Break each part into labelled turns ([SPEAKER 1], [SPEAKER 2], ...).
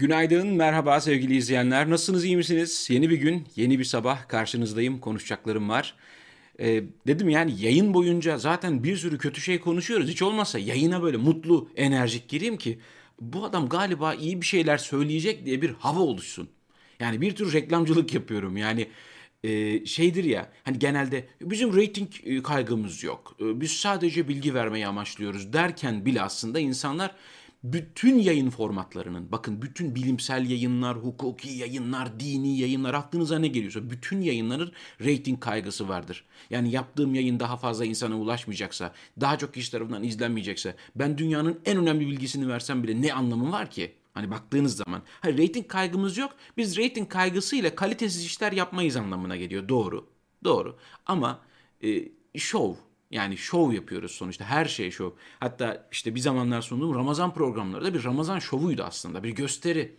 [SPEAKER 1] Günaydın, merhaba sevgili izleyenler. Nasılsınız, iyi misiniz? Yeni bir gün, yeni bir sabah karşınızdayım. Konuşacaklarım var. Ee, dedim yani yayın boyunca zaten bir sürü kötü şey konuşuyoruz. Hiç olmazsa yayına böyle mutlu, enerjik gireyim ki bu adam galiba iyi bir şeyler söyleyecek diye bir hava oluşsun. Yani bir tür reklamcılık yapıyorum. Yani e, şeydir ya hani genelde bizim reyting e, kaygımız yok. E, biz sadece bilgi vermeyi amaçlıyoruz derken bile aslında insanlar bütün yayın formatlarının bakın bütün bilimsel yayınlar, hukuki yayınlar, dini yayınlar aklınıza ne geliyorsa bütün yayınların reyting kaygısı vardır. Yani yaptığım yayın daha fazla insana ulaşmayacaksa, daha çok kişi tarafından izlenmeyecekse ben dünyanın en önemli bilgisini versem bile ne anlamı var ki? Hani baktığınız zaman. Hayır rating kaygımız yok. Biz rating kaygısıyla kalitesiz işler yapmayız anlamına geliyor. Doğru. Doğru. Ama e, şov yani şov yapıyoruz sonuçta. Her şey şov. Hatta işte bir zamanlar sunduğum Ramazan programları da bir Ramazan şovuydu aslında. Bir gösteri.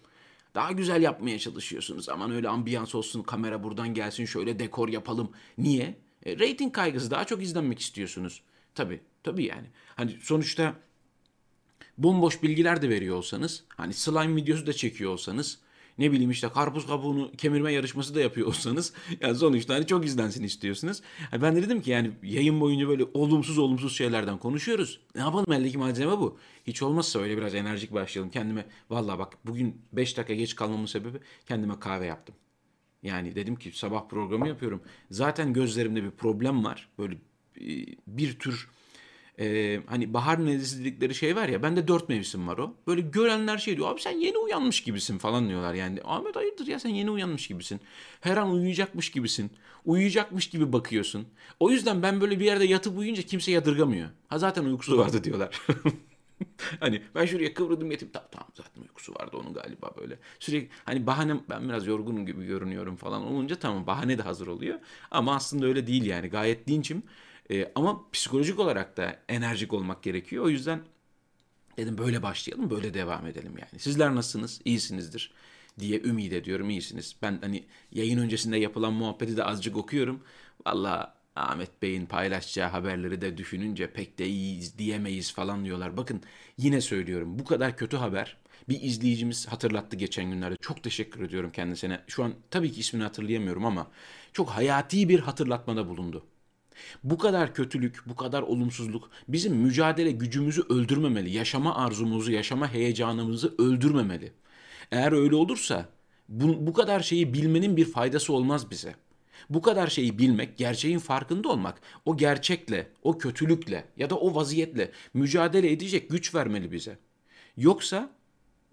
[SPEAKER 1] Daha güzel yapmaya çalışıyorsunuz. Aman öyle ambiyans olsun, kamera buradan gelsin, şöyle dekor yapalım. Niye? E, rating kaygısı daha çok izlenmek istiyorsunuz. Tabii, tabii yani. Hani sonuçta bomboş bilgiler de veriyor olsanız, hani slime videosu da çekiyor olsanız, ne bileyim işte karpuz kabuğunu kemirme yarışması da yapıyor olsanız yani sonuçta hani çok izlensin istiyorsunuz. Yani ben de dedim ki yani yayın boyunca böyle olumsuz olumsuz şeylerden konuşuyoruz. Ne yapalım eldeki malzeme bu. Hiç olmazsa öyle biraz enerjik başlayalım. Kendime valla bak bugün 5 dakika geç kalmamın sebebi kendime kahve yaptım. Yani dedim ki sabah programı yapıyorum. Zaten gözlerimde bir problem var. Böyle bir tür e, hani bahar mevsimi dedikleri şey var ya bende dört mevsim var o. Böyle görenler şey diyor abi sen yeni uyanmış gibisin falan diyorlar yani. Ahmet hayırdır ya sen yeni uyanmış gibisin. Her an uyuyacakmış gibisin. Uyuyacakmış gibi bakıyorsun. O yüzden ben böyle bir yerde yatıp uyuyunca kimse yadırgamıyor. Ha zaten uykusu vardı diyorlar. hani ben şuraya kıvrıldım yatayım tamam, tamam zaten uykusu vardı onun galiba böyle. Sürekli hani bahane ben biraz yorgunum gibi görünüyorum falan olunca tamam bahane de hazır oluyor. Ama aslında öyle değil yani gayet dinçim. E, ama psikolojik olarak da enerjik olmak gerekiyor. O yüzden dedim böyle başlayalım, böyle devam edelim yani. Sizler nasılsınız? İyisinizdir diye ümit ediyorum. iyisiniz. Ben hani yayın öncesinde yapılan muhabbeti de azıcık okuyorum. Valla Ahmet Bey'in paylaşacağı haberleri de düşününce pek de iyiyiz diyemeyiz falan diyorlar. Bakın yine söylüyorum bu kadar kötü haber bir izleyicimiz hatırlattı geçen günlerde. Çok teşekkür ediyorum kendisine. Şu an tabii ki ismini hatırlayamıyorum ama çok hayati bir hatırlatmada bulundu. Bu kadar kötülük, bu kadar olumsuzluk bizim mücadele gücümüzü öldürmemeli. Yaşama arzumuzu, yaşama heyecanımızı öldürmemeli. Eğer öyle olursa bu, bu kadar şeyi bilmenin bir faydası olmaz bize. Bu kadar şeyi bilmek, gerçeğin farkında olmak, o gerçekle, o kötülükle ya da o vaziyetle mücadele edecek güç vermeli bize. Yoksa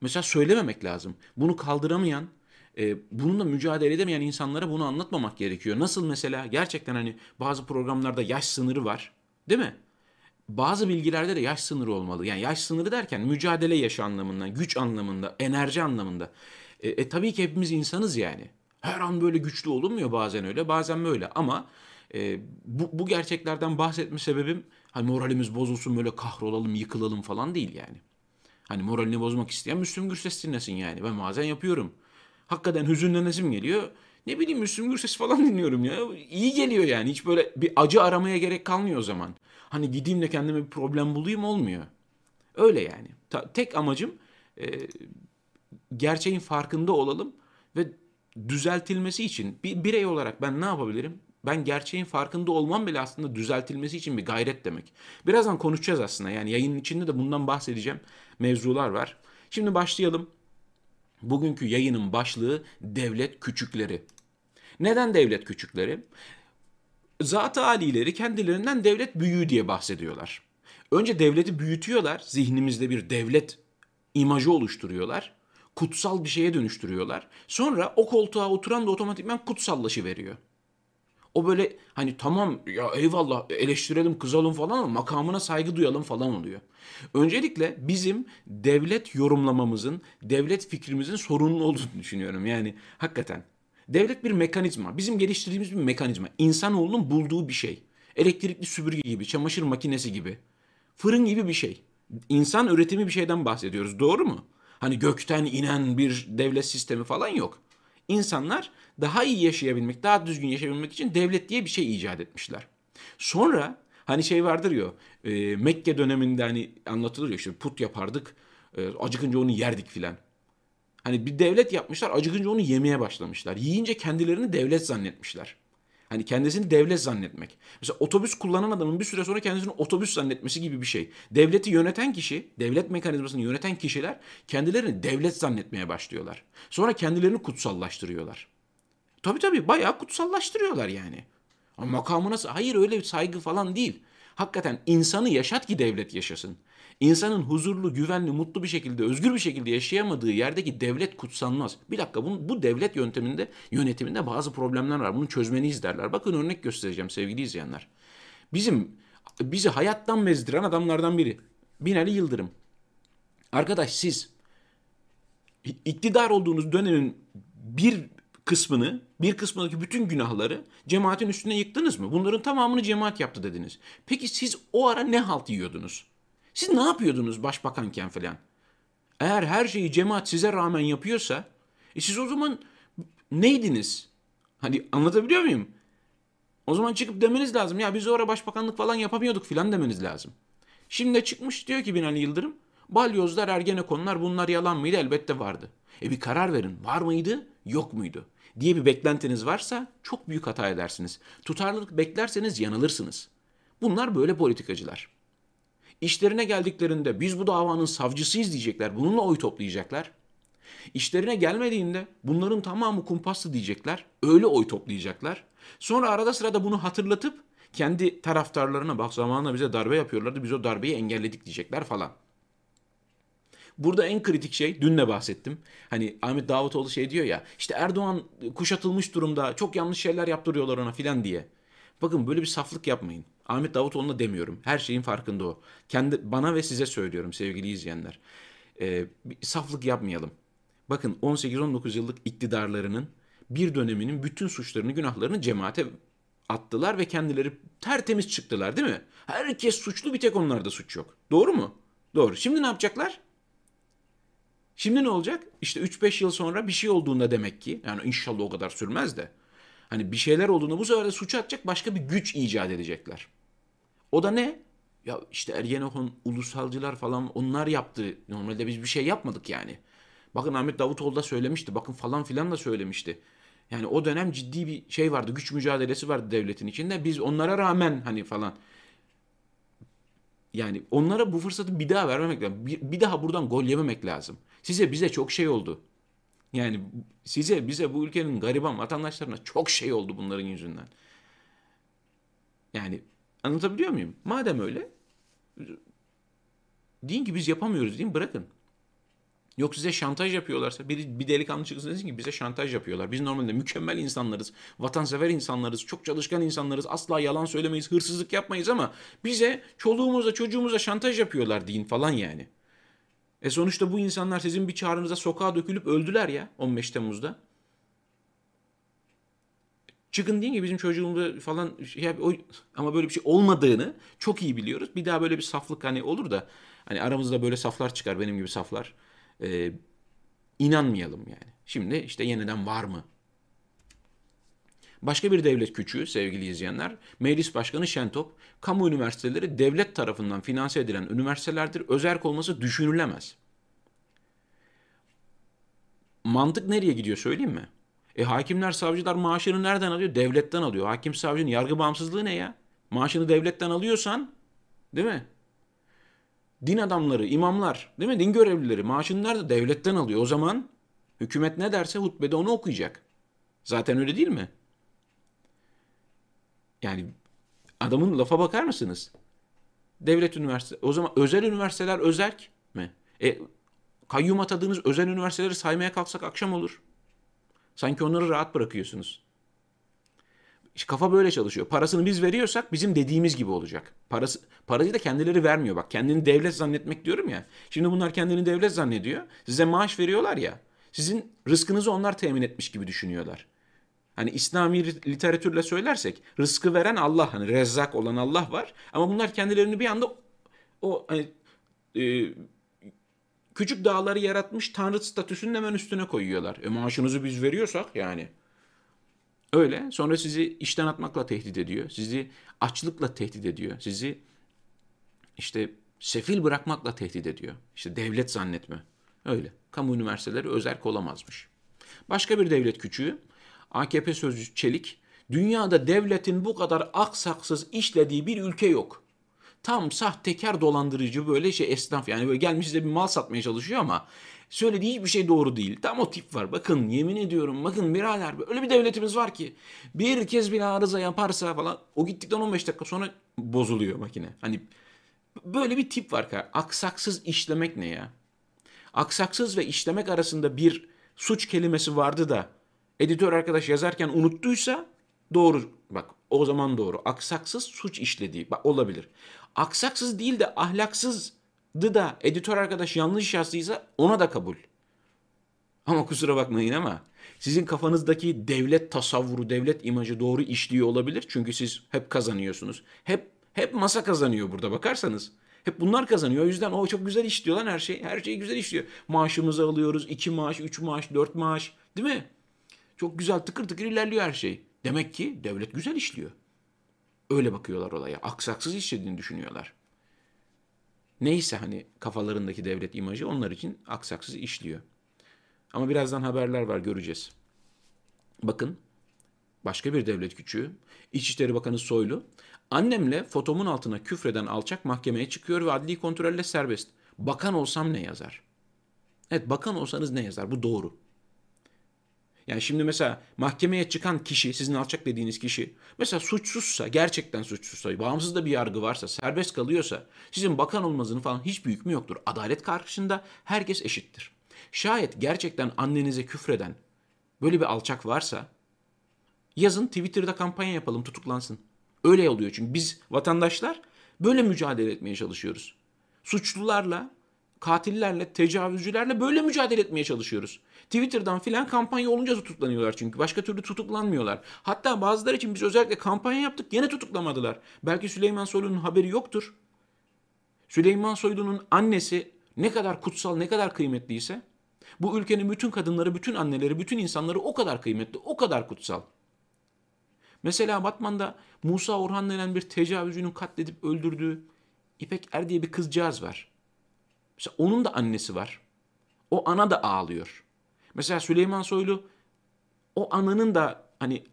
[SPEAKER 1] mesela söylememek lazım. Bunu kaldıramayan, e, bununla mücadele edemeyen insanlara bunu anlatmamak gerekiyor. Nasıl mesela gerçekten hani bazı programlarda yaş sınırı var değil mi? Bazı bilgilerde de yaş sınırı olmalı. Yani yaş sınırı derken mücadele yaşı anlamında, güç anlamında, enerji anlamında. E, e tabii ki hepimiz insanız yani. Her an böyle güçlü olunmuyor bazen öyle bazen böyle ama e, bu, bu gerçeklerden bahsetme sebebim hani moralimiz bozulsun böyle kahrolalım yıkılalım falan değil yani. Hani moralini bozmak isteyen Müslüm Gürses dinlesin yani. Ben bazen yapıyorum hakikaten hüzünlenesim geliyor. Ne bileyim Müslüm Gürses falan dinliyorum ya. İyi geliyor yani. Hiç böyle bir acı aramaya gerek kalmıyor o zaman. Hani gideyim de kendime bir problem bulayım olmuyor. Öyle yani. Ta, tek amacım e, gerçeğin farkında olalım ve düzeltilmesi için bir birey olarak ben ne yapabilirim? Ben gerçeğin farkında olmam bile aslında düzeltilmesi için bir gayret demek. Birazdan konuşacağız aslında. Yani yayının içinde de bundan bahsedeceğim mevzular var. Şimdi başlayalım. Bugünkü yayının başlığı devlet küçükleri. Neden devlet küçükleri? Zat-ı alileri kendilerinden devlet büyüğü diye bahsediyorlar. Önce devleti büyütüyorlar, zihnimizde bir devlet imajı oluşturuyorlar. Kutsal bir şeye dönüştürüyorlar. Sonra o koltuğa oturan da otomatikman kutsallaşı veriyor. O böyle hani tamam ya eyvallah eleştirelim kızalım falan ama makamına saygı duyalım falan oluyor. Öncelikle bizim devlet yorumlamamızın, devlet fikrimizin sorunlu olduğunu düşünüyorum. Yani hakikaten. Devlet bir mekanizma. Bizim geliştirdiğimiz bir mekanizma. İnsanoğlunun bulduğu bir şey. Elektrikli süpürge gibi, çamaşır makinesi gibi. Fırın gibi bir şey. İnsan üretimi bir şeyden bahsediyoruz. Doğru mu? Hani gökten inen bir devlet sistemi falan yok. İnsanlar daha iyi yaşayabilmek, daha düzgün yaşayabilmek için devlet diye bir şey icat etmişler. Sonra hani şey vardır ya e, Mekke döneminde hani anlatılır ya işte put yapardık e, acıkınca onu yerdik filan. Hani bir devlet yapmışlar acıkınca onu yemeye başlamışlar. Yiyince kendilerini devlet zannetmişler. Hani kendisini devlet zannetmek. Mesela otobüs kullanan adamın bir süre sonra kendisini otobüs zannetmesi gibi bir şey. Devleti yöneten kişi, devlet mekanizmasını yöneten kişiler kendilerini devlet zannetmeye başlıyorlar. Sonra kendilerini kutsallaştırıyorlar. Tabii tabii bayağı kutsallaştırıyorlar yani. Ama makamı nasıl? Hayır öyle bir saygı falan değil. Hakikaten insanı yaşat ki devlet yaşasın. İnsanın huzurlu, güvenli, mutlu bir şekilde, özgür bir şekilde yaşayamadığı yerdeki devlet kutsanmaz. Bir dakika bu, bu devlet yönteminde, yönetiminde bazı problemler var. Bunu çözmeniz derler. Bakın örnek göstereceğim sevgili izleyenler. Bizim bizi hayattan bezdiren adamlardan biri. Binali Yıldırım. Arkadaş siz iktidar olduğunuz dönemin bir kısmını, bir kısmındaki bütün günahları cemaatin üstüne yıktınız mı? Bunların tamamını cemaat yaptı dediniz. Peki siz o ara ne halt yiyordunuz? Siz ne yapıyordunuz başbakanken falan? Eğer her şeyi cemaat size rağmen yapıyorsa, e siz o zaman neydiniz? Hani anlatabiliyor muyum? O zaman çıkıp demeniz lazım. Ya biz o ara başbakanlık falan yapamıyorduk filan demeniz lazım. Şimdi çıkmış diyor ki Binali Yıldırım. Balyozlar, Ergenekonlar bunlar yalan mıydı? Elbette vardı. E bir karar verin. Var mıydı? Yok muydu? diye bir beklentiniz varsa çok büyük hata edersiniz. Tutarlılık beklerseniz yanılırsınız. Bunlar böyle politikacılar. İşlerine geldiklerinde biz bu davanın savcısıyız diyecekler. Bununla oy toplayacaklar. İşlerine gelmediğinde bunların tamamı kumpaslı diyecekler. Öyle oy toplayacaklar. Sonra arada sırada bunu hatırlatıp kendi taraftarlarına bak zamanında bize darbe yapıyorlardı biz o darbeyi engelledik diyecekler falan. Burada en kritik şey dün de bahsettim. Hani Ahmet Davutoğlu şey diyor ya işte Erdoğan kuşatılmış durumda çok yanlış şeyler yaptırıyorlar ona filan diye. Bakın böyle bir saflık yapmayın. Ahmet Davutoğlu'na demiyorum. Her şeyin farkında o. Kendi bana ve size söylüyorum sevgili izleyenler. Ee, saflık yapmayalım. Bakın 18-19 yıllık iktidarlarının bir döneminin bütün suçlarını, günahlarını cemaate attılar ve kendileri tertemiz çıktılar değil mi? Herkes suçlu bir tek onlarda suç yok. Doğru mu? Doğru. Şimdi ne yapacaklar? Şimdi ne olacak? İşte 3-5 yıl sonra bir şey olduğunda demek ki yani inşallah o kadar sürmez de hani bir şeyler olduğunda bu sefer de suç atacak başka bir güç icat edecekler. O da ne? Ya işte Ergenekon ulusalcılar falan onlar yaptı. Normalde biz bir şey yapmadık yani. Bakın Ahmet Davutoğlu da söylemişti. Bakın falan filan da söylemişti. Yani o dönem ciddi bir şey vardı. Güç mücadelesi vardı devletin içinde. Biz onlara rağmen hani falan. Yani onlara bu fırsatı bir daha vermemek lazım. Bir, bir daha buradan gol yememek lazım. Size bize çok şey oldu. Yani size bize bu ülkenin gariban vatandaşlarına çok şey oldu bunların yüzünden. Yani Anlatabiliyor muyum? Madem öyle deyin ki biz yapamıyoruz deyin bırakın. Yok size şantaj yapıyorlarsa bir, bir delikanlı çıksın desin ki bize şantaj yapıyorlar. Biz normalde mükemmel insanlarız, vatansever insanlarız, çok çalışkan insanlarız, asla yalan söylemeyiz, hırsızlık yapmayız ama bize çoluğumuza çocuğumuza şantaj yapıyorlar deyin falan yani. E sonuçta bu insanlar sizin bir çağrınıza sokağa dökülüp öldüler ya 15 Temmuz'da. Çıkın deyin ki bizim çocuğumda falan şey, o, ama böyle bir şey olmadığını çok iyi biliyoruz. Bir daha böyle bir saflık hani olur da hani aramızda böyle saflar çıkar benim gibi saflar. Ee, inanmayalım yani. Şimdi işte yeniden var mı? Başka bir devlet küçüğü sevgili izleyenler, Meclis Başkanı Şentop, kamu üniversiteleri devlet tarafından finanse edilen üniversitelerdir. Özerk olması düşünülemez. Mantık nereye gidiyor söyleyeyim mi? E hakimler, savcılar maaşını nereden alıyor? Devletten alıyor. Hakim savcının yargı bağımsızlığı ne ya? Maaşını devletten alıyorsan, değil mi? Din adamları, imamlar, değil mi? Din görevlileri maaşını nerede? Devletten alıyor. O zaman hükümet ne derse hutbede onu okuyacak. Zaten öyle değil mi? Yani adamın lafa bakar mısınız? Devlet üniversitesi. O zaman özel üniversiteler özerk mi? E, kayyum atadığınız özel üniversiteleri saymaya kalksak akşam olur. Sanki onları rahat bırakıyorsunuz. Kafa böyle çalışıyor. Parasını biz veriyorsak bizim dediğimiz gibi olacak. Parası, parayı da kendileri vermiyor. Bak kendini devlet zannetmek diyorum ya. Şimdi bunlar kendini devlet zannediyor. Size maaş veriyorlar ya. Sizin rızkınızı onlar temin etmiş gibi düşünüyorlar. Hani İslami literatürle söylersek rızkı veren Allah hani rezzak olan Allah var. Ama bunlar kendilerini bir anda o hani, e, küçük dağları yaratmış tanrı statüsünün hemen üstüne koyuyorlar. E maaşınızı biz veriyorsak yani. Öyle. Sonra sizi işten atmakla tehdit ediyor. Sizi açlıkla tehdit ediyor. Sizi işte sefil bırakmakla tehdit ediyor. İşte devlet zannetme. Öyle. kamu üniversiteleri özerk olamazmış. Başka bir devlet küçüğü AKP sözcüsü Çelik, dünyada devletin bu kadar aksaksız işlediği bir ülke yok. Tam sahtekar dolandırıcı böyle şey esnaf yani böyle gelmiş size bir mal satmaya çalışıyor ama söylediği hiçbir şey doğru değil. Tam o tip var. Bakın yemin ediyorum bakın birader öyle bir devletimiz var ki bir kez bile arıza yaparsa falan o gittikten 15 dakika sonra bozuluyor makine. Hani böyle bir tip var. Aksaksız işlemek ne ya? Aksaksız ve işlemek arasında bir suç kelimesi vardı da editör arkadaş yazarken unuttuysa doğru bak o zaman doğru. Aksaksız suç işlediği bak olabilir. Aksaksız değil de ahlaksızdı da editör arkadaş yanlış yazdıysa ona da kabul. Ama kusura bakmayın ama sizin kafanızdaki devlet tasavvuru, devlet imajı doğru işliyor olabilir. Çünkü siz hep kazanıyorsunuz. Hep hep masa kazanıyor burada bakarsanız. Hep bunlar kazanıyor. O yüzden o çok güzel işliyor lan her şey. Her şey güzel işliyor. Maaşımızı alıyoruz. iki maaş, üç maaş, dört maaş. Değil mi? Çok güzel tıkır tıkır ilerliyor her şey. Demek ki devlet güzel işliyor. Öyle bakıyorlar olaya. Aksaksız işlediğini düşünüyorlar. Neyse hani kafalarındaki devlet imajı onlar için aksaksız işliyor. Ama birazdan haberler var göreceğiz. Bakın başka bir devlet küçüğü İçişleri Bakanı Soylu annemle fotomun altına küfreden alçak mahkemeye çıkıyor ve adli kontrolle serbest. Bakan olsam ne yazar? Evet bakan olsanız ne yazar? Bu doğru. Yani şimdi mesela mahkemeye çıkan kişi, sizin alçak dediğiniz kişi, mesela suçsuzsa, gerçekten suçsuzsa, bağımsız da bir yargı varsa, serbest kalıyorsa, sizin bakan olmanızın falan hiç büyük mü yoktur. Adalet karşısında herkes eşittir. Şayet gerçekten annenize küfreden böyle bir alçak varsa, yazın Twitter'da kampanya yapalım tutuklansın. Öyle oluyor çünkü biz vatandaşlar böyle mücadele etmeye çalışıyoruz. Suçlularla, katillerle, tecavüzcülerle böyle mücadele etmeye çalışıyoruz. Twitter'dan filan kampanya olunca tutuklanıyorlar çünkü. Başka türlü tutuklanmıyorlar. Hatta bazıları için biz özellikle kampanya yaptık yine tutuklamadılar. Belki Süleyman Soylu'nun haberi yoktur. Süleyman Soylu'nun annesi ne kadar kutsal, ne kadar kıymetliyse bu ülkenin bütün kadınları, bütün anneleri, bütün insanları o kadar kıymetli, o kadar kutsal. Mesela Batman'da Musa Orhan denen bir tecavüzcünün katledip öldürdüğü İpek Er diye bir kızcağız var. Mesela onun da annesi var. O ana da ağlıyor. Mesela Süleyman Soylu o ananın da hani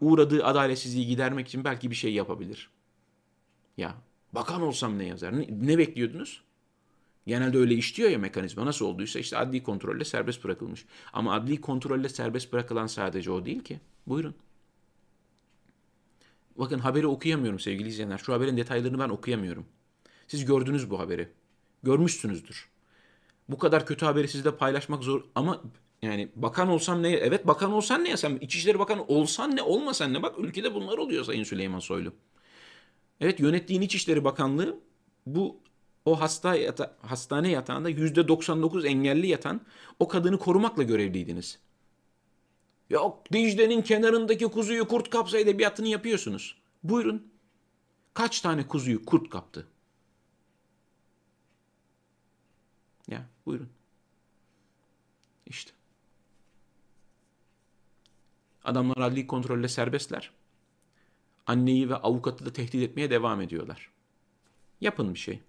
[SPEAKER 1] uğradığı adaletsizliği gidermek için belki bir şey yapabilir. Ya bakan olsam ne yazar? Ne, ne bekliyordunuz? Genelde öyle işliyor ya mekanizma. Nasıl olduysa işte adli kontrolle serbest bırakılmış. Ama adli kontrolle serbest bırakılan sadece o değil ki. Buyurun. Bakın haberi okuyamıyorum sevgili izleyenler. Şu haberin detaylarını ben okuyamıyorum. Siz gördünüz bu haberi. Görmüşsünüzdür. Bu kadar kötü haberi sizle paylaşmak zor ama yani bakan olsam ne? Evet bakan olsan ne ya sen? İçişleri Bakanı olsan ne olmasan ne? Bak ülkede bunlar oluyor Sayın Süleyman Soylu. Evet yönettiğin İçişleri Bakanlığı bu o hasta yata, hastane yatağında yüzde 99 engelli yatan o kadını korumakla görevliydiniz. Yok Dicle'nin kenarındaki kuzuyu kurt kapsa edebiyatını yapıyorsunuz. Buyurun. Kaç tane kuzuyu kurt kaptı? Ya buyurun. İşte. Adamlar adli kontrolle serbestler. Anneyi ve avukatı da tehdit etmeye devam ediyorlar. Yapın bir şey.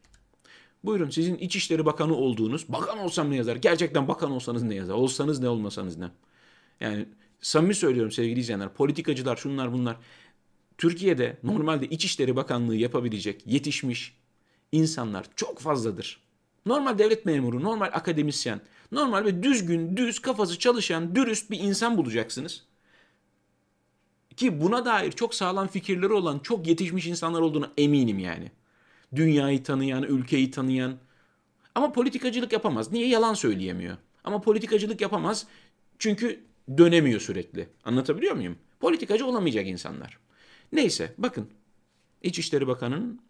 [SPEAKER 1] Buyurun sizin İçişleri Bakanı olduğunuz, bakan olsam ne yazar? Gerçekten bakan olsanız ne yazar? Olsanız ne olmasanız ne? Yani samimi söylüyorum sevgili izleyenler, politikacılar şunlar bunlar. Türkiye'de normalde İçişleri Bakanlığı yapabilecek yetişmiş insanlar çok fazladır. Normal devlet memuru, normal akademisyen, normal ve düzgün, düz kafası çalışan, dürüst bir insan bulacaksınız. Ki buna dair çok sağlam fikirleri olan, çok yetişmiş insanlar olduğuna eminim yani. Dünyayı tanıyan, ülkeyi tanıyan. Ama politikacılık yapamaz. Niye? Yalan söyleyemiyor. Ama politikacılık yapamaz çünkü dönemiyor sürekli. Anlatabiliyor muyum? Politikacı olamayacak insanlar. Neyse bakın İçişleri Bakanı'nın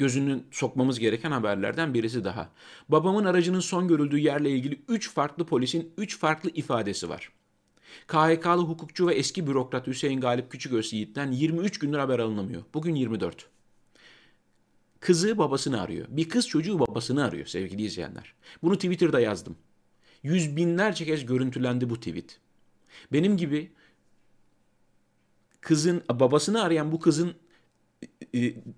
[SPEAKER 1] gözünü sokmamız gereken haberlerden birisi daha. Babamın aracının son görüldüğü yerle ilgili 3 farklı polisin 3 farklı ifadesi var. KHK'lı hukukçu ve eski bürokrat Hüseyin Galip Küçüköz Yiğit'ten 23 gündür haber alınamıyor. Bugün 24. Kızı babasını arıyor. Bir kız çocuğu babasını arıyor sevgili izleyenler. Bunu Twitter'da yazdım. Yüz binlerce kez görüntülendi bu tweet. Benim gibi kızın babasını arayan bu kızın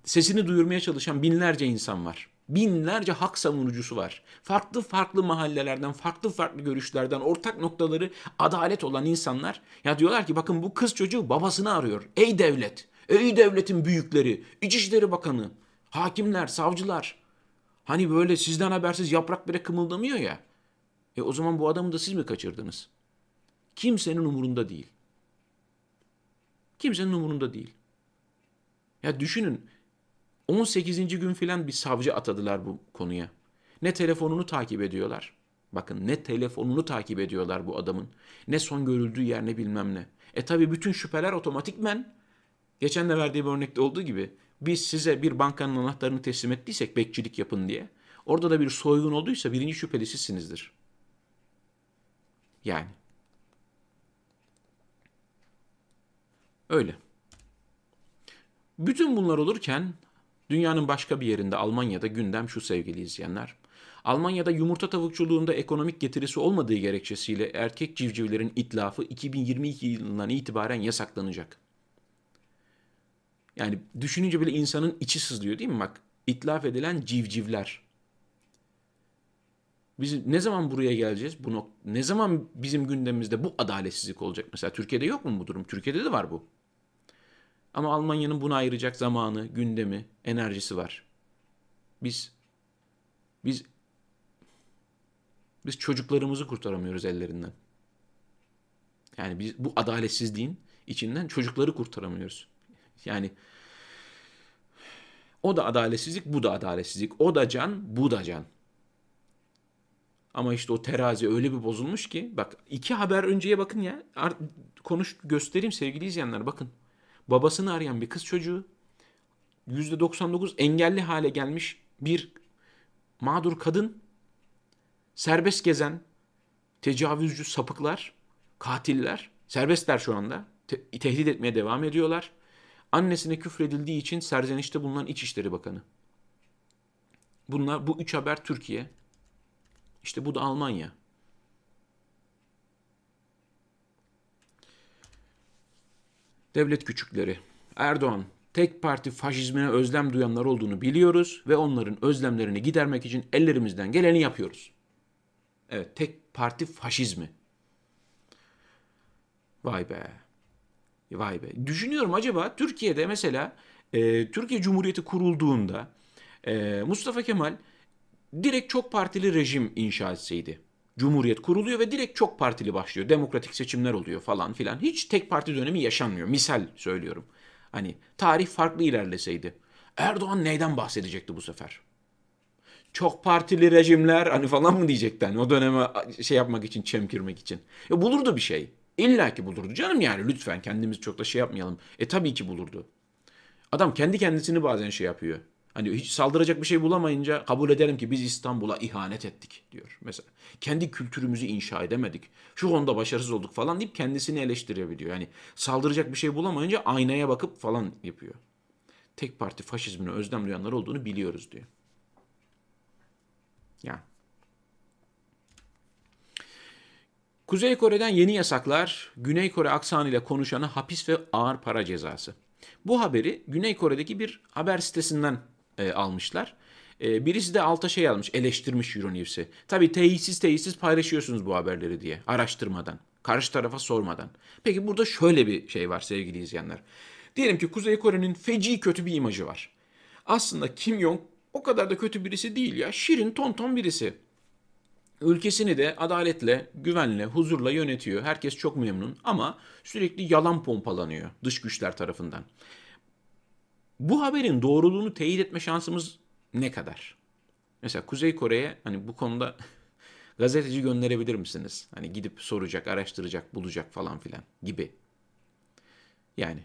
[SPEAKER 1] sesini duyurmaya çalışan binlerce insan var. Binlerce hak savunucusu var. Farklı farklı mahallelerden, farklı farklı görüşlerden, ortak noktaları adalet olan insanlar. Ya diyorlar ki bakın bu kız çocuğu babasını arıyor. Ey devlet, ey devletin büyükleri, İçişleri Bakanı, hakimler, savcılar. Hani böyle sizden habersiz yaprak bile kımıldamıyor ya. E o zaman bu adamı da siz mi kaçırdınız? Kimsenin umurunda değil. Kimsenin umurunda değil. Ya düşünün 18. gün filan bir savcı atadılar bu konuya. Ne telefonunu takip ediyorlar. Bakın ne telefonunu takip ediyorlar bu adamın. Ne son görüldüğü yer ne bilmem ne. E tabi bütün şüpheler otomatikmen geçen de verdiği bir örnekte olduğu gibi biz size bir bankanın anahtarını teslim ettiysek bekçilik yapın diye. Orada da bir soygun olduysa birinci şüpheli sizsinizdir. Yani. Öyle. Bütün bunlar olurken dünyanın başka bir yerinde Almanya'da gündem şu sevgili izleyenler. Almanya'da yumurta tavukçuluğunda ekonomik getirisi olmadığı gerekçesiyle erkek civcivlerin itlafı 2022 yılından itibaren yasaklanacak. Yani düşününce bile insanın içi sızlıyor değil mi? Bak itlaf edilen civcivler. Biz ne zaman buraya geleceğiz? Bu ne zaman bizim gündemimizde bu adaletsizlik olacak? Mesela Türkiye'de yok mu bu durum? Türkiye'de de var bu. Ama Almanya'nın buna ayıracak zamanı, gündemi, enerjisi var. Biz biz biz çocuklarımızı kurtaramıyoruz ellerinden. Yani biz bu adaletsizliğin içinden çocukları kurtaramıyoruz. Yani o da adaletsizlik, bu da adaletsizlik. O da can, bu da can. Ama işte o terazi öyle bir bozulmuş ki bak iki haber önceye bakın ya. Konuş göstereyim sevgili izleyenler bakın. Babasını arayan bir kız çocuğu %99 engelli hale gelmiş bir mağdur kadın serbest gezen tecavüzcü sapıklar, katiller serbestler şu anda. Te- tehdit etmeye devam ediyorlar. Annesine küfredildiği için serzenişte bulunan İçişleri Bakanı. Bunlar bu üç haber Türkiye. İşte bu da Almanya. Devlet küçükleri. Erdoğan tek parti faşizmine özlem duyanlar olduğunu biliyoruz ve onların özlemlerini gidermek için ellerimizden geleni yapıyoruz. Evet, tek parti faşizmi. Vay be. Vay be. Düşünüyorum acaba Türkiye'de mesela e, Türkiye Cumhuriyeti kurulduğunda e, Mustafa Kemal direkt çok partili rejim inşa etseydi. Cumhuriyet kuruluyor ve direkt çok partili başlıyor. Demokratik seçimler oluyor falan filan. Hiç tek parti dönemi yaşanmıyor. Misal söylüyorum. Hani tarih farklı ilerleseydi. Erdoğan neyden bahsedecekti bu sefer? Çok partili rejimler hani falan mı diyecekti hani o döneme şey yapmak için, çemkirmek için. Ya bulurdu bir şey. İlla ki bulurdu canım yani lütfen kendimiz çok da şey yapmayalım. E tabii ki bulurdu. Adam kendi kendisini bazen şey yapıyor. Hani hiç saldıracak bir şey bulamayınca kabul ederim ki biz İstanbul'a ihanet ettik diyor. Mesela kendi kültürümüzü inşa edemedik. Şu konuda başarısız olduk falan deyip kendisini eleştirebiliyor. Yani saldıracak bir şey bulamayınca aynaya bakıp falan yapıyor. Tek parti faşizmine özlem duyanlar olduğunu biliyoruz diyor. Yani. Kuzey Kore'den yeni yasaklar, Güney Kore aksanıyla konuşana hapis ve ağır para cezası. Bu haberi Güney Kore'deki bir haber sitesinden e, almışlar. E, birisi de alta şey almış, eleştirmiş Euronews'i. Tabii teyitsiz teyitsiz paylaşıyorsunuz bu haberleri diye, araştırmadan, karşı tarafa sormadan. Peki burada şöyle bir şey var sevgili izleyenler. Diyelim ki Kuzey Kore'nin feci kötü bir imajı var. Aslında Kim Jong o kadar da kötü birisi değil ya. Şirin tonton birisi. Ülkesini de adaletle, güvenle, huzurla yönetiyor. Herkes çok memnun ama sürekli yalan pompalanıyor dış güçler tarafından. Bu haberin doğruluğunu teyit etme şansımız ne kadar? Mesela Kuzey Kore'ye hani bu konuda gazeteci gönderebilir misiniz? Hani gidip soracak, araştıracak, bulacak falan filan gibi. Yani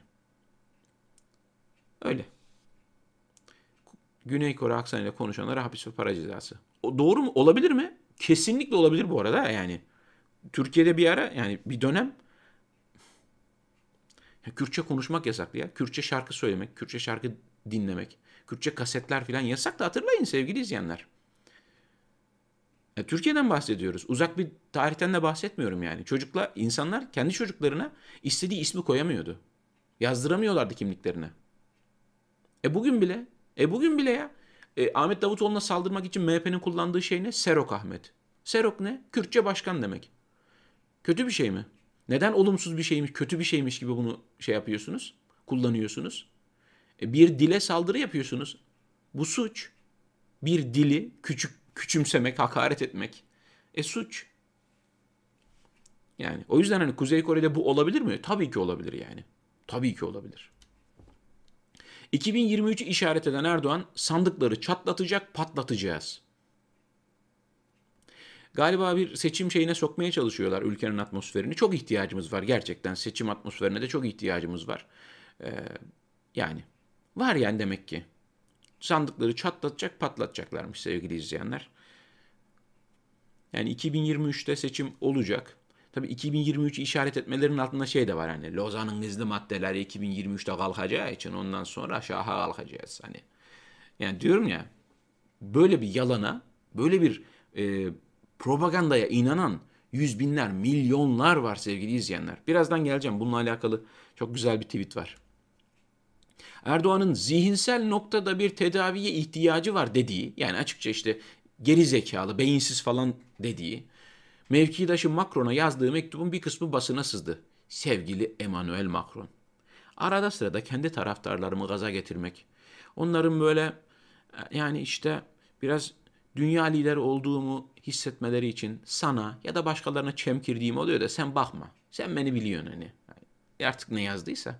[SPEAKER 1] öyle. Güney Kore aksanıyla konuşanlara hapis ve para cezası. O doğru mu? Olabilir mi? Kesinlikle olabilir bu arada yani. Türkiye'de bir ara yani bir dönem Kürtçe konuşmak yasaktı ya. Kürtçe şarkı söylemek, Kürtçe şarkı dinlemek, Kürtçe kasetler falan yasak da hatırlayın sevgili izleyenler. Ya, Türkiye'den bahsediyoruz. Uzak bir tarihten de bahsetmiyorum yani. Çocuklar, insanlar kendi çocuklarına istediği ismi koyamıyordu. Yazdıramıyorlardı kimliklerine. E bugün bile, e bugün bile ya e, Ahmet Davutoğlu'na saldırmak için MHP'nin kullandığı şey ne? Serok Ahmet. Serok ne? Kürtçe başkan demek. Kötü bir şey mi? Neden olumsuz bir şeymiş, kötü bir şeymiş gibi bunu şey yapıyorsunuz? Kullanıyorsunuz. E, bir dile saldırı yapıyorsunuz. Bu suç. Bir dili küçük küçümsemek, hakaret etmek. E suç. Yani o yüzden hani Kuzey Kore'de bu olabilir mi? Tabii ki olabilir yani. Tabii ki olabilir. 2023'ü işaret eden Erdoğan sandıkları çatlatacak, patlatacağız. Galiba bir seçim şeyine sokmaya çalışıyorlar ülkenin atmosferini. Çok ihtiyacımız var gerçekten. Seçim atmosferine de çok ihtiyacımız var. Ee, yani var yani demek ki. Sandıkları çatlatacak, patlatacaklarmış sevgili izleyenler. Yani 2023'te seçim olacak. Tabii 2023'ü işaret etmelerinin altında şey de var hani Lozan'ın gizli maddeleri 2023'te kalkacağı için ondan sonra şaha kalkacağız hani. Yani diyorum ya böyle bir yalana, böyle bir e, propagandaya inanan yüz binler, milyonlar var sevgili izleyenler. Birazdan geleceğim. Bununla alakalı çok güzel bir tweet var. Erdoğan'ın zihinsel noktada bir tedaviye ihtiyacı var dediği, yani açıkça işte geri zekalı, beyinsiz falan dediği, mevkidaşı Macron'a yazdığı mektubun bir kısmı basına sızdı. Sevgili Emmanuel Macron. Arada sırada kendi taraftarlarımı gaza getirmek, onların böyle yani işte biraz dünya lideri olduğumu hissetmeleri için sana ya da başkalarına çemkirdiğim oluyor da sen bakma. Sen beni biliyorsun hani. Artık ne yazdıysa.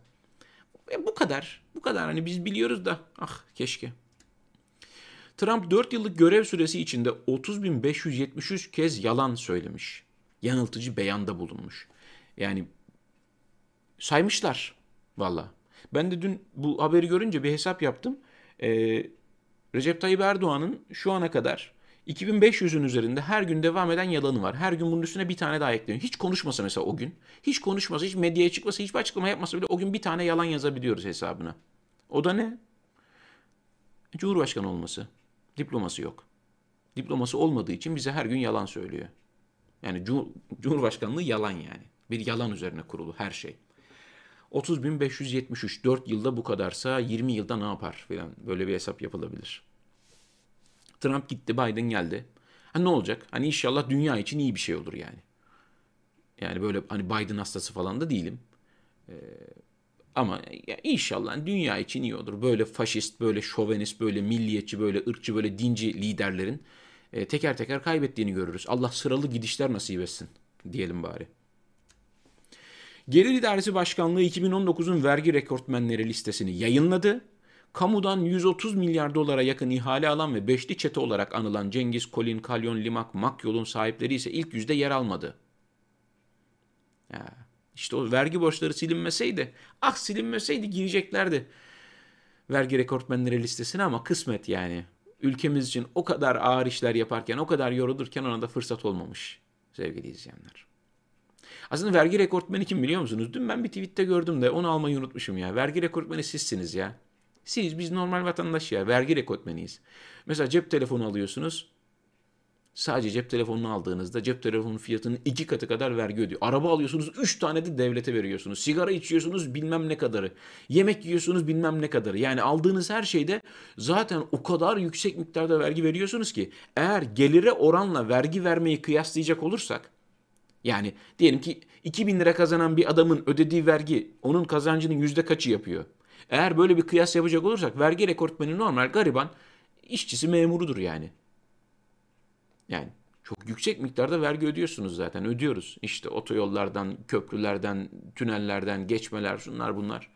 [SPEAKER 1] E bu kadar. Bu kadar. Hani biz biliyoruz da ah keşke. Trump 4 yıllık görev süresi içinde 30.573 kez yalan söylemiş. Yanıltıcı beyanda bulunmuş. Yani saymışlar valla. Ben de dün bu haberi görünce bir hesap yaptım. Ee, Recep Tayyip Erdoğan'ın şu ana kadar 2500'ün üzerinde her gün devam eden yalanı var. Her gün bunun üstüne bir tane daha ekleniyor. Hiç konuşmasa mesela o gün. Hiç konuşmasa, hiç medyaya çıkmasa, hiçbir açıklama yapmasa bile o gün bir tane yalan yazabiliyoruz hesabına. O da ne? Cumhurbaşkanı olması. Diploması yok. Diploması olmadığı için bize her gün yalan söylüyor. Yani Cumhurbaşkanlığı yalan yani. Bir yalan üzerine kurulu her şey. 30.573 4 yılda bu kadarsa 20 yılda ne yapar falan böyle bir hesap yapılabilir. Trump gitti, Biden geldi. Ha ne olacak? Hani inşallah dünya için iyi bir şey olur yani. Yani böyle hani Biden hastası falan da değilim. Ee, ama inşallah dünya için iyi olur. Böyle faşist, böyle şovenist, böyle milliyetçi, böyle ırkçı, böyle dinci liderlerin e, teker teker kaybettiğini görürüz. Allah sıralı gidişler nasip etsin diyelim bari. Gelir İdaresi Başkanlığı 2019'un vergi rekortmenleri listesini yayınladı. Kamudan 130 milyar dolara yakın ihale alan ve beşli çete olarak anılan Cengiz, Kolin, Kalyon, Limak, Makyol'un sahipleri ise ilk yüzde yer almadı. Ya, işte o vergi borçları silinmeseydi, ah silinmeseydi gireceklerdi vergi rekortmenleri listesine ama kısmet yani. Ülkemiz için o kadar ağır işler yaparken, o kadar yorulurken ona da fırsat olmamış sevgili izleyenler. Aslında vergi rekortmeni kim biliyor musunuz? Dün ben bir tweette gördüm de onu almayı unutmuşum ya. Vergi rekortmeni sizsiniz ya. Siz biz normal vatandaş ya vergi rekortmeniyiz. Mesela cep telefonu alıyorsunuz. Sadece cep telefonunu aldığınızda cep telefonunun fiyatının iki katı kadar vergi ödüyor. Araba alıyorsunuz üç tane de devlete veriyorsunuz. Sigara içiyorsunuz bilmem ne kadarı. Yemek yiyorsunuz bilmem ne kadarı. Yani aldığınız her şeyde zaten o kadar yüksek miktarda vergi veriyorsunuz ki eğer gelire oranla vergi vermeyi kıyaslayacak olursak yani diyelim ki 2000 lira kazanan bir adamın ödediği vergi onun kazancının yüzde kaçı yapıyor? Eğer böyle bir kıyas yapacak olursak vergi rekortmeni normal gariban işçisi memurudur yani. Yani çok yüksek miktarda vergi ödüyorsunuz zaten ödüyoruz. İşte otoyollardan, köprülerden, tünellerden, geçmeler şunlar bunlar.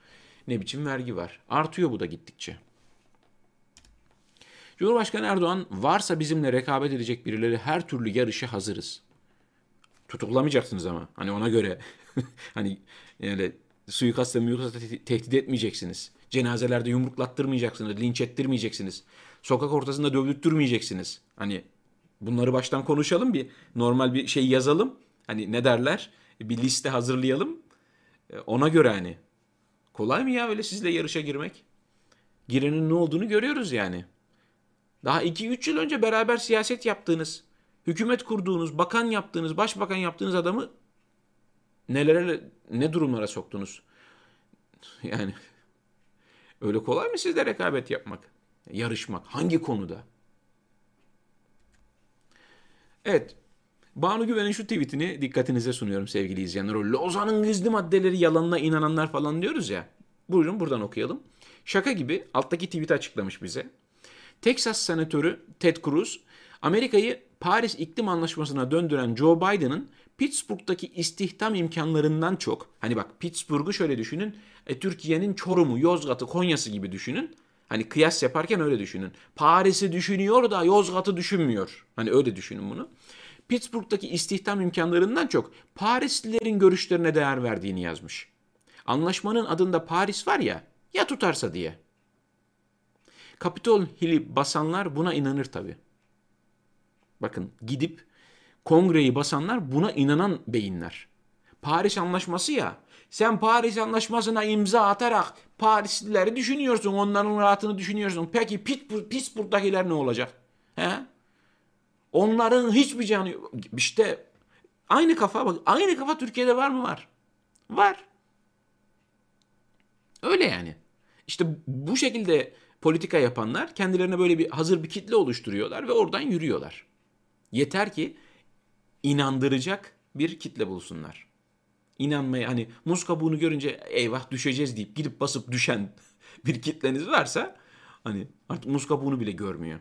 [SPEAKER 1] Ne biçim vergi var. Artıyor bu da gittikçe. Cumhurbaşkanı Erdoğan varsa bizimle rekabet edecek birileri her türlü yarışa hazırız. Tutuklamayacaksınız ama hani ona göre hani yani suikastla muyukastla tehdit etmeyeceksiniz. Cenazelerde yumruklattırmayacaksınız, linç ettirmeyeceksiniz. Sokak ortasında dövdürtmeyeceksiniz. Hani bunları baştan konuşalım bir normal bir şey yazalım. Hani ne derler? Bir liste hazırlayalım. E, ona göre hani. Kolay mı ya öyle sizle yarışa girmek? Girenin ne olduğunu görüyoruz yani. Daha 2-3 yıl önce beraber siyaset yaptığınız, hükümet kurduğunuz, bakan yaptığınız, başbakan yaptığınız adamı nelere ne durumlara soktunuz? Yani öyle kolay mı sizde rekabet yapmak? Yarışmak. Hangi konuda? Evet. Banu Güven'in şu tweetini dikkatinize sunuyorum sevgili izleyenler. O Lozan'ın gizli maddeleri yalanına inananlar falan diyoruz ya. Buyurun buradan okuyalım. Şaka gibi alttaki tweet açıklamış bize. Texas senatörü Ted Cruz, Amerika'yı Paris İklim Anlaşması'na döndüren Joe Biden'ın Pittsburgh'daki istihdam imkanlarından çok, hani bak Pittsburgh'u şöyle düşünün, e, Türkiye'nin Çorum'u, Yozgat'ı, Konya'sı gibi düşünün. Hani kıyas yaparken öyle düşünün. Paris'i düşünüyor da Yozgat'ı düşünmüyor. Hani öyle düşünün bunu. Pittsburgh'daki istihdam imkanlarından çok Parislilerin görüşlerine değer verdiğini yazmış. Anlaşmanın adında Paris var ya, ya tutarsa diye. Capitol Hill'i basanlar buna inanır tabii. Bakın gidip kongreyi basanlar buna inanan beyinler. Paris Anlaşması ya. Sen Paris Anlaşması'na imza atarak Parislileri düşünüyorsun, onların rahatını düşünüyorsun. Peki Pittsburgh, Pittsburgh'dakiler ne olacak? He? Onların hiçbir canı yok. İşte aynı kafa bak. Aynı kafa Türkiye'de var mı? Var. Var. Öyle yani. İşte bu şekilde politika yapanlar kendilerine böyle bir hazır bir kitle oluşturuyorlar ve oradan yürüyorlar. Yeter ki inandıracak bir kitle bulsunlar. İnanmaya hani muz kabuğunu görünce eyvah düşeceğiz deyip gidip basıp düşen bir kitleniz varsa hani artık muz kabuğunu bile görmüyor.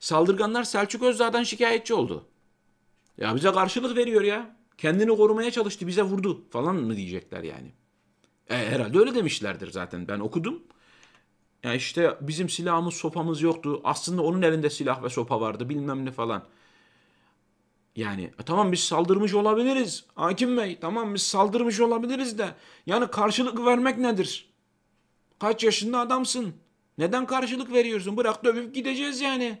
[SPEAKER 1] Saldırganlar Selçuk Özdağ'dan şikayetçi oldu. Ya bize karşılık veriyor ya. Kendini korumaya çalıştı bize vurdu falan mı diyecekler yani. E, herhalde öyle demişlerdir zaten ben okudum. Ya işte bizim silahımız sopamız yoktu. Aslında onun elinde silah ve sopa vardı bilmem ne falan. Yani e, tamam biz saldırmış olabiliriz. Hakim Bey tamam biz saldırmış olabiliriz de. Yani karşılık vermek nedir? Kaç yaşında adamsın? Neden karşılık veriyorsun? Bırak dövüp gideceğiz yani.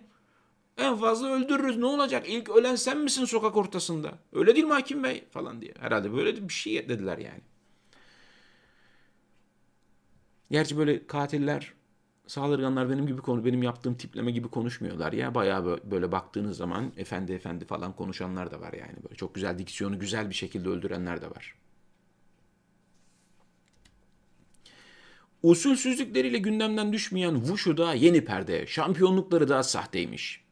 [SPEAKER 1] En fazla öldürürüz ne olacak? İlk ölen sen misin sokak ortasında? Öyle değil mi hakim bey? Falan diye. Herhalde böyle bir şey dediler yani. Gerçi böyle katiller, saldırganlar benim gibi konu, benim yaptığım tipleme gibi konuşmuyorlar ya. Bayağı böyle baktığınız zaman efendi efendi falan konuşanlar da var yani. Böyle çok güzel diksiyonu güzel bir şekilde öldürenler de var. Usulsüzlükleriyle gündemden düşmeyen Wushu da yeni perde, şampiyonlukları da sahteymiş.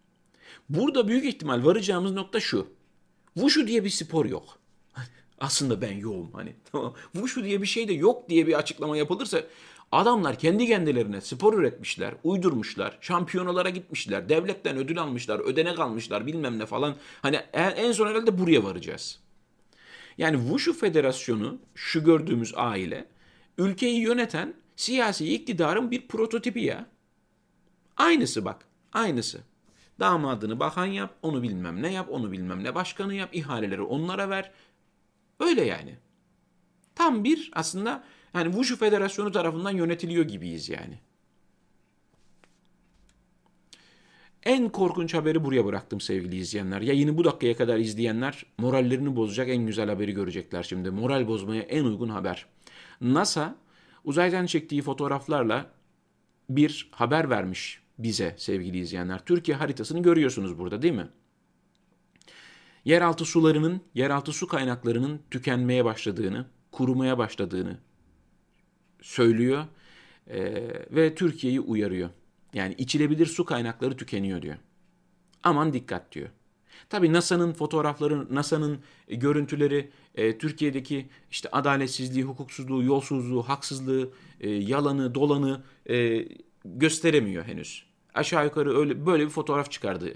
[SPEAKER 1] Burada büyük ihtimal varacağımız nokta şu. Wushu diye bir spor yok. Aslında ben yoğum hani. Tamam. Wushu diye bir şey de yok diye bir açıklama yapılırsa adamlar kendi kendilerine spor üretmişler, uydurmuşlar, şampiyonalara gitmişler, devletten ödül almışlar, ödenek almışlar bilmem ne falan. Hani en son herhalde buraya varacağız. Yani Wushu Federasyonu şu gördüğümüz aile ülkeyi yöneten siyasi iktidarın bir prototipi ya. Aynısı bak, aynısı. Damadını bakan yap, onu bilmem ne yap, onu bilmem ne başkanı yap, ihaleleri onlara ver. Öyle yani. Tam bir aslında yani Wushu Federasyonu tarafından yönetiliyor gibiyiz yani. En korkunç haberi buraya bıraktım sevgili izleyenler. Yayını bu dakikaya kadar izleyenler morallerini bozacak en güzel haberi görecekler şimdi. Moral bozmaya en uygun haber. NASA uzaydan çektiği fotoğraflarla bir haber vermiş bize sevgili izleyenler. Türkiye haritasını görüyorsunuz burada değil mi? Yeraltı sularının, yeraltı su kaynaklarının tükenmeye başladığını, kurumaya başladığını söylüyor e, ve Türkiye'yi uyarıyor. Yani içilebilir su kaynakları tükeniyor diyor. Aman dikkat diyor. Tabii NASA'nın fotoğrafları, NASA'nın görüntüleri e, Türkiye'deki işte adaletsizliği, hukuksuzluğu, yolsuzluğu, haksızlığı, e, yalanı, dolanı e, gösteremiyor henüz. Aşağı yukarı öyle böyle bir fotoğraf çıkardı.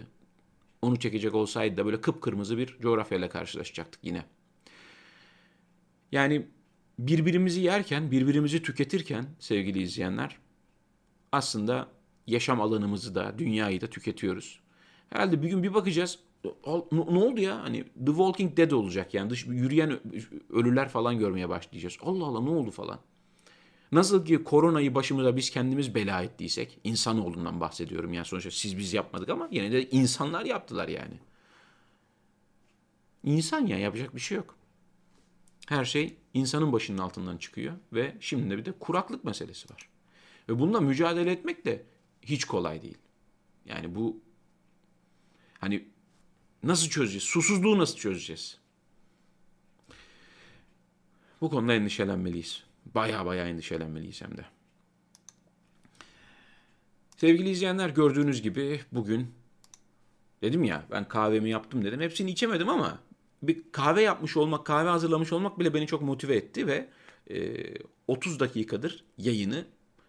[SPEAKER 1] Onu çekecek olsaydı da böyle kıpkırmızı bir coğrafyayla karşılaşacaktık yine. Yani birbirimizi yerken, birbirimizi tüketirken sevgili izleyenler aslında yaşam alanımızı da, dünyayı da tüketiyoruz. Herhalde bir gün bir bakacağız. Ne oldu ya? Hani The Walking Dead olacak yani. Dış yürüyen ölüler falan görmeye başlayacağız. Allah Allah ne oldu falan. Nasıl ki koronayı başımıza biz kendimiz bela ettiysek, insanoğlundan bahsediyorum yani sonuçta siz biz yapmadık ama yine de insanlar yaptılar yani. İnsan ya yapacak bir şey yok. Her şey insanın başının altından çıkıyor ve şimdi de bir de kuraklık meselesi var. Ve bununla mücadele etmek de hiç kolay değil. Yani bu hani nasıl çözeceğiz? Susuzluğu nasıl çözeceğiz? Bu konuda endişelenmeliyiz. Baya baya endişelenmeliyiz hem de. Sevgili izleyenler gördüğünüz gibi bugün dedim ya ben kahvemi yaptım dedim. Hepsini içemedim ama bir kahve yapmış olmak, kahve hazırlamış olmak bile beni çok motive etti ve e, 30 dakikadır yayını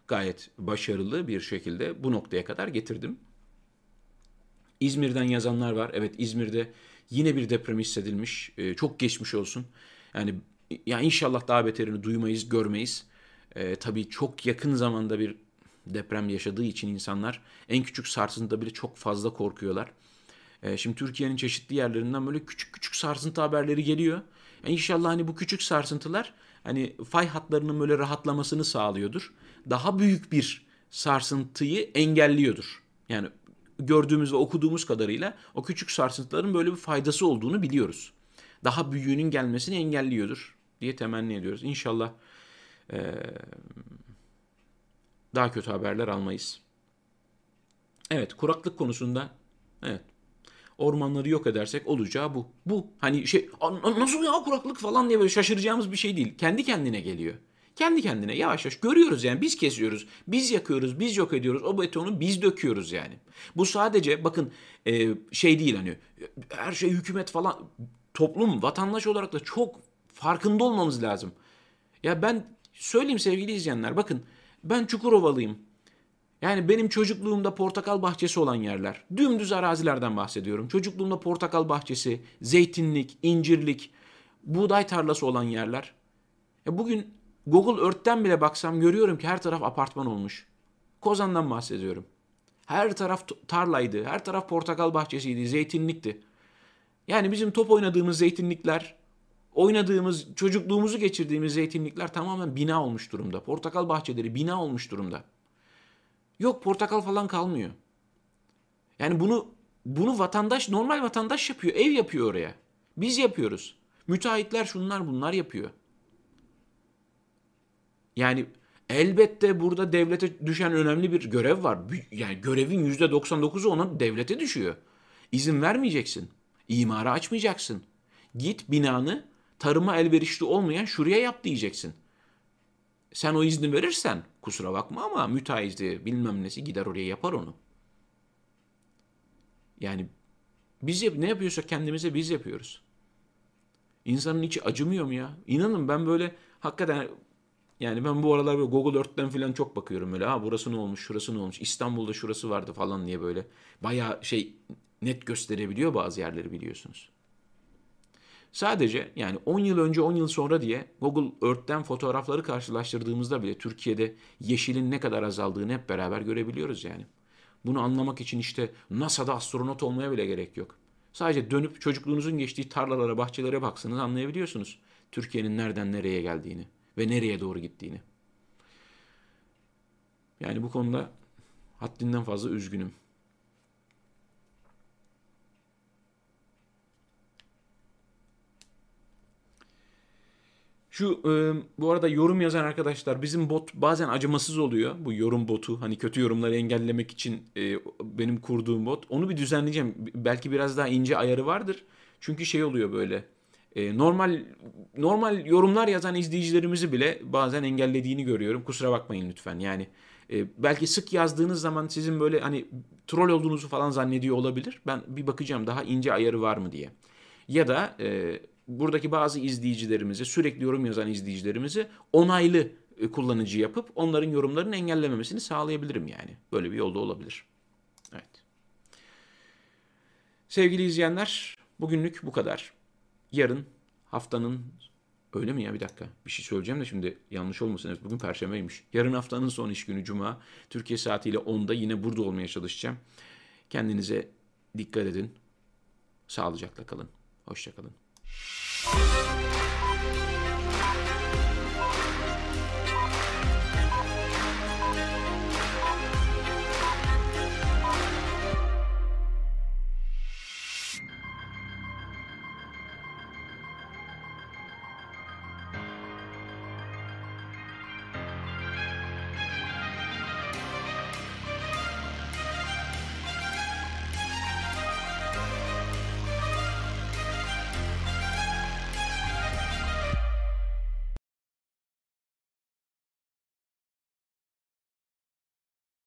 [SPEAKER 1] gayet başarılı bir şekilde bu noktaya kadar getirdim. İzmir'den yazanlar var. Evet İzmir'de yine bir deprem hissedilmiş. E, çok geçmiş olsun. Yani yani inşallah daha beterini duymayız, görmeyiz. E, tabii çok yakın zamanda bir deprem yaşadığı için insanlar en küçük sarsıntıda bile çok fazla korkuyorlar. E, şimdi Türkiye'nin çeşitli yerlerinden böyle küçük küçük sarsıntı haberleri geliyor. Yani inşallah hani bu küçük sarsıntılar hani fay hatlarının böyle rahatlamasını sağlıyordur. Daha büyük bir sarsıntıyı engelliyordur. Yani gördüğümüz ve okuduğumuz kadarıyla o küçük sarsıntıların böyle bir faydası olduğunu biliyoruz. Daha büyüğünün gelmesini engelliyordur diye temenni ediyoruz. İnşallah ee, daha kötü haberler almayız. Evet kuraklık konusunda evet ormanları yok edersek olacağı bu. Bu hani şey nasıl ya kuraklık falan diye böyle şaşıracağımız bir şey değil. Kendi kendine geliyor. Kendi kendine yavaş yavaş görüyoruz yani biz kesiyoruz, biz yakıyoruz, biz yok ediyoruz. O betonu biz döküyoruz yani. Bu sadece bakın e, şey değil hani her şey hükümet falan toplum vatandaş olarak da çok farkında olmamız lazım. Ya ben söyleyeyim sevgili izleyenler bakın ben Çukurovalıyım. Yani benim çocukluğumda portakal bahçesi olan yerler. Dümdüz arazilerden bahsediyorum. Çocukluğumda portakal bahçesi, zeytinlik, incirlik, buğday tarlası olan yerler. Ya bugün Google Earth'ten bile baksam görüyorum ki her taraf apartman olmuş. Kozan'dan bahsediyorum. Her taraf tarlaydı, her taraf portakal bahçesiydi, zeytinlikti. Yani bizim top oynadığımız zeytinlikler, oynadığımız, çocukluğumuzu geçirdiğimiz zeytinlikler tamamen bina olmuş durumda. Portakal bahçeleri bina olmuş durumda. Yok portakal falan kalmıyor. Yani bunu bunu vatandaş, normal vatandaş yapıyor. Ev yapıyor oraya. Biz yapıyoruz. Müteahhitler şunlar bunlar yapıyor. Yani elbette burada devlete düşen önemli bir görev var. Yani görevin %99'u ona devlete düşüyor. İzin vermeyeceksin. İmara açmayacaksın. Git binanı tarıma elverişli olmayan şuraya yap diyeceksin. Sen o izni verirsen kusura bakma ama müteahhiti bilmem nesi gider oraya yapar onu. Yani biz yap ne yapıyorsak kendimize biz yapıyoruz. İnsanın içi acımıyor mu ya? İnanın ben böyle hakikaten yani ben bu aralar böyle Google Earth'ten falan çok bakıyorum böyle. Ha burası ne olmuş, şurası ne olmuş, İstanbul'da şurası vardı falan diye böyle. Baya şey net gösterebiliyor bazı yerleri biliyorsunuz. Sadece yani 10 yıl önce 10 yıl sonra diye Google Earth'ten fotoğrafları karşılaştırdığımızda bile Türkiye'de yeşilin ne kadar azaldığını hep beraber görebiliyoruz yani. Bunu anlamak için işte NASA'da astronot olmaya bile gerek yok. Sadece dönüp çocukluğunuzun geçtiği tarlalara, bahçelere baksanız anlayabiliyorsunuz Türkiye'nin nereden nereye geldiğini ve nereye doğru gittiğini. Yani bu konuda haddinden fazla üzgünüm. Şu e, bu arada yorum yazan arkadaşlar bizim bot bazen acımasız oluyor. Bu yorum botu hani kötü yorumları engellemek için e, benim kurduğum bot. Onu bir düzenleyeceğim. Belki biraz daha ince ayarı vardır. Çünkü şey oluyor böyle. E, normal normal yorumlar yazan izleyicilerimizi bile bazen engellediğini görüyorum. Kusura bakmayın lütfen. Yani e, belki sık yazdığınız zaman sizin böyle hani troll olduğunuzu falan zannediyor olabilir. Ben bir bakacağım daha ince ayarı var mı diye. Ya da e, buradaki bazı izleyicilerimizi, sürekli yorum yazan izleyicilerimizi onaylı e, kullanıcı yapıp onların yorumlarını engellememesini sağlayabilirim yani. Böyle bir yolda olabilir. Evet. Sevgili izleyenler, bugünlük bu kadar. Yarın haftanın öyle mi ya bir dakika bir şey söyleyeceğim de şimdi yanlış olmasın. Evet, bugün perşembeymiş. Yarın haftanın son iş günü cuma. Türkiye saatiyle 10'da yine burada olmaya çalışacağım. Kendinize dikkat edin. Sağlıcakla kalın. Hoşçakalın. Thank you.